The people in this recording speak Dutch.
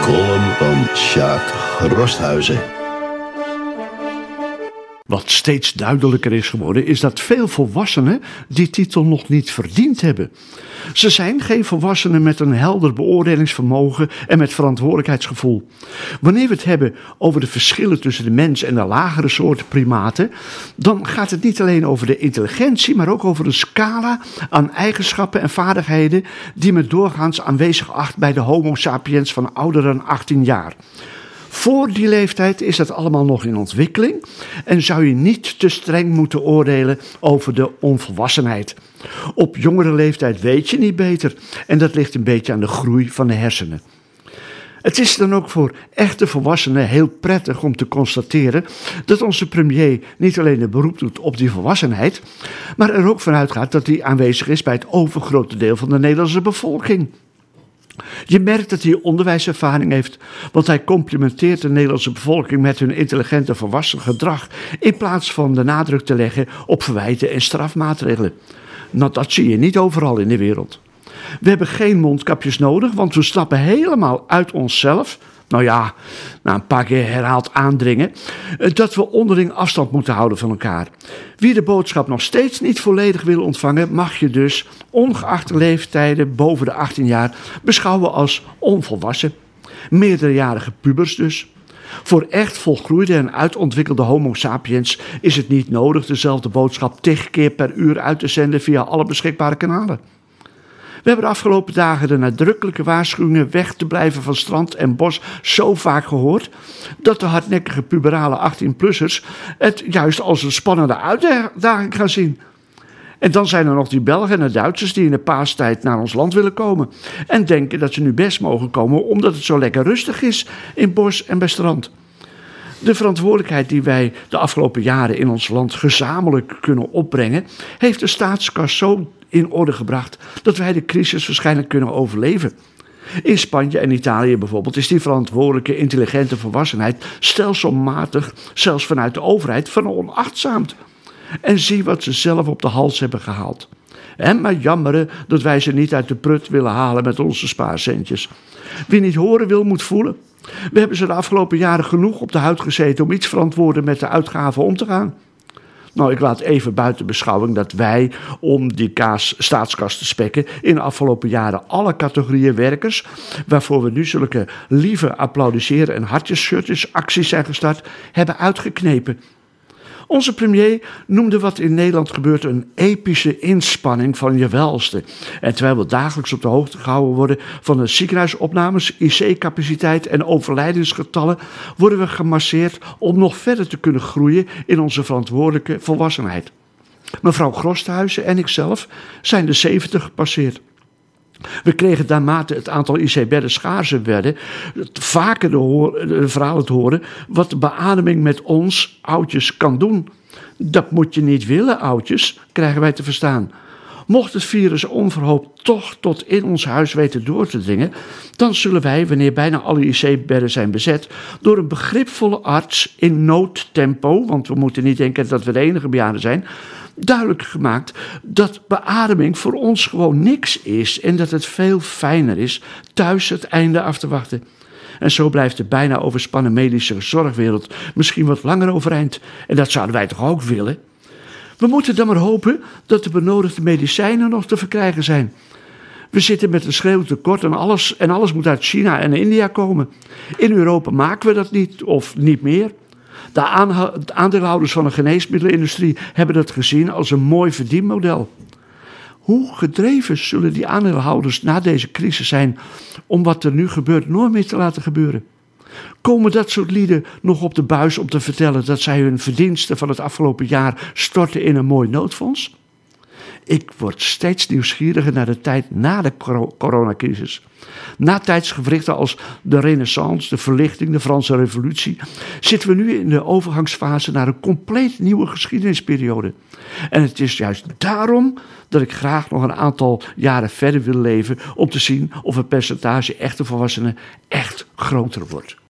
column van Sjaak Rosthuizen. Wat steeds duidelijker is geworden, is dat veel volwassenen die titel nog niet verdiend hebben. Ze zijn geen volwassenen met een helder beoordelingsvermogen en met verantwoordelijkheidsgevoel. Wanneer we het hebben over de verschillen tussen de mens en de lagere soorten primaten, dan gaat het niet alleen over de intelligentie, maar ook over een scala aan eigenschappen en vaardigheden die men doorgaans aanwezig acht bij de Homo sapiens van ouder dan 18 jaar. Voor die leeftijd is dat allemaal nog in ontwikkeling en zou je niet te streng moeten oordelen over de onvolwassenheid. Op jongere leeftijd weet je niet beter en dat ligt een beetje aan de groei van de hersenen. Het is dan ook voor echte volwassenen heel prettig om te constateren dat onze premier niet alleen een beroep doet op die volwassenheid, maar er ook vanuit gaat dat hij aanwezig is bij het overgrote deel van de Nederlandse bevolking. Je merkt dat hij onderwijservaring heeft, want hij complimenteert de Nederlandse bevolking met hun intelligente volwassen gedrag, in plaats van de nadruk te leggen op verwijten en strafmaatregelen. Nou, dat zie je niet overal in de wereld. We hebben geen mondkapjes nodig, want we stappen helemaal uit onszelf nou ja, na een paar keer herhaald aandringen, eh, dat we onderling afstand moeten houden van elkaar. Wie de boodschap nog steeds niet volledig wil ontvangen, mag je dus, ongeacht de leeftijden boven de 18 jaar, beschouwen als onvolwassen. Meerderjarige pubers dus. Voor echt volgroeide en uitontwikkelde Homo sapiens is het niet nodig dezelfde boodschap tig keer per uur uit te zenden via alle beschikbare kanalen. We hebben de afgelopen dagen de nadrukkelijke waarschuwingen weg te blijven van strand en bos zo vaak gehoord dat de hardnekkige puberale 18-plussers het juist als een spannende uitdaging gaan zien. En dan zijn er nog die Belgen en de Duitsers die in de paastijd naar ons land willen komen. En denken dat ze nu best mogen komen omdat het zo lekker rustig is in bos en bij strand. De verantwoordelijkheid die wij de afgelopen jaren in ons land gezamenlijk kunnen opbrengen, heeft de staatskas zo in orde gebracht dat wij de crisis waarschijnlijk kunnen overleven. In Spanje en Italië bijvoorbeeld is die verantwoordelijke intelligente volwassenheid stelselmatig, zelfs vanuit de overheid, veronachtzaamd. En zie wat ze zelf op de hals hebben gehaald. En maar jammeren dat wij ze niet uit de prut willen halen met onze spaarcentjes. Wie niet horen wil, moet voelen. We hebben ze de afgelopen jaren genoeg op de huid gezeten om iets verantwoorden met de uitgaven om te gaan. Nou, ik laat even buiten beschouwing dat wij, om die kaas, staatskas te spekken, in de afgelopen jaren alle categorieën werkers, waarvoor we nu zulke lieve applaudisseren en hartjesshirtjes acties zijn gestart, hebben uitgeknepen. Onze premier noemde wat in Nederland gebeurt een epische inspanning van je welste. En terwijl we dagelijks op de hoogte gehouden worden van de ziekenhuisopnames, IC-capaciteit en overlijdensgetallen, worden we gemasseerd om nog verder te kunnen groeien in onze verantwoordelijke volwassenheid. Mevrouw Grosthuizen en ikzelf zijn de 70 gepasseerd. We kregen naarmate het aantal IC-bedden schaarser werden, vaker de, de verhalen te horen wat de beademing met ons oudjes kan doen. Dat moet je niet willen, oudjes, krijgen wij te verstaan. Mocht het virus onverhoopt toch tot in ons huis weten door te dringen, dan zullen wij, wanneer bijna alle IC-bedden zijn bezet, door een begripvolle arts in noodtempo, want we moeten niet denken dat we de enige bejaarden zijn, duidelijk gemaakt dat beademing voor ons gewoon niks is en dat het veel fijner is thuis het einde af te wachten. En zo blijft de bijna overspannen medische zorgwereld misschien wat langer overeind. En dat zouden wij toch ook willen? We moeten dan maar hopen dat de benodigde medicijnen nog te verkrijgen zijn. We zitten met een schreeuwend tekort en alles, en alles moet uit China en India komen. In Europa maken we dat niet of niet meer. De aandeelhouders van de geneesmiddelenindustrie hebben dat gezien als een mooi verdienmodel. Hoe gedreven zullen die aandeelhouders na deze crisis zijn om wat er nu gebeurt nooit meer te laten gebeuren? Komen dat soort lieden nog op de buis om te vertellen dat zij hun verdiensten van het afgelopen jaar storten in een mooi noodfonds? Ik word steeds nieuwsgieriger naar de tijd na de coronacrisis. Na tijdsgewrichten als de Renaissance, de Verlichting, de Franse Revolutie, zitten we nu in de overgangsfase naar een compleet nieuwe geschiedenisperiode. En het is juist daarom dat ik graag nog een aantal jaren verder wil leven om te zien of het percentage echte volwassenen echt groter wordt.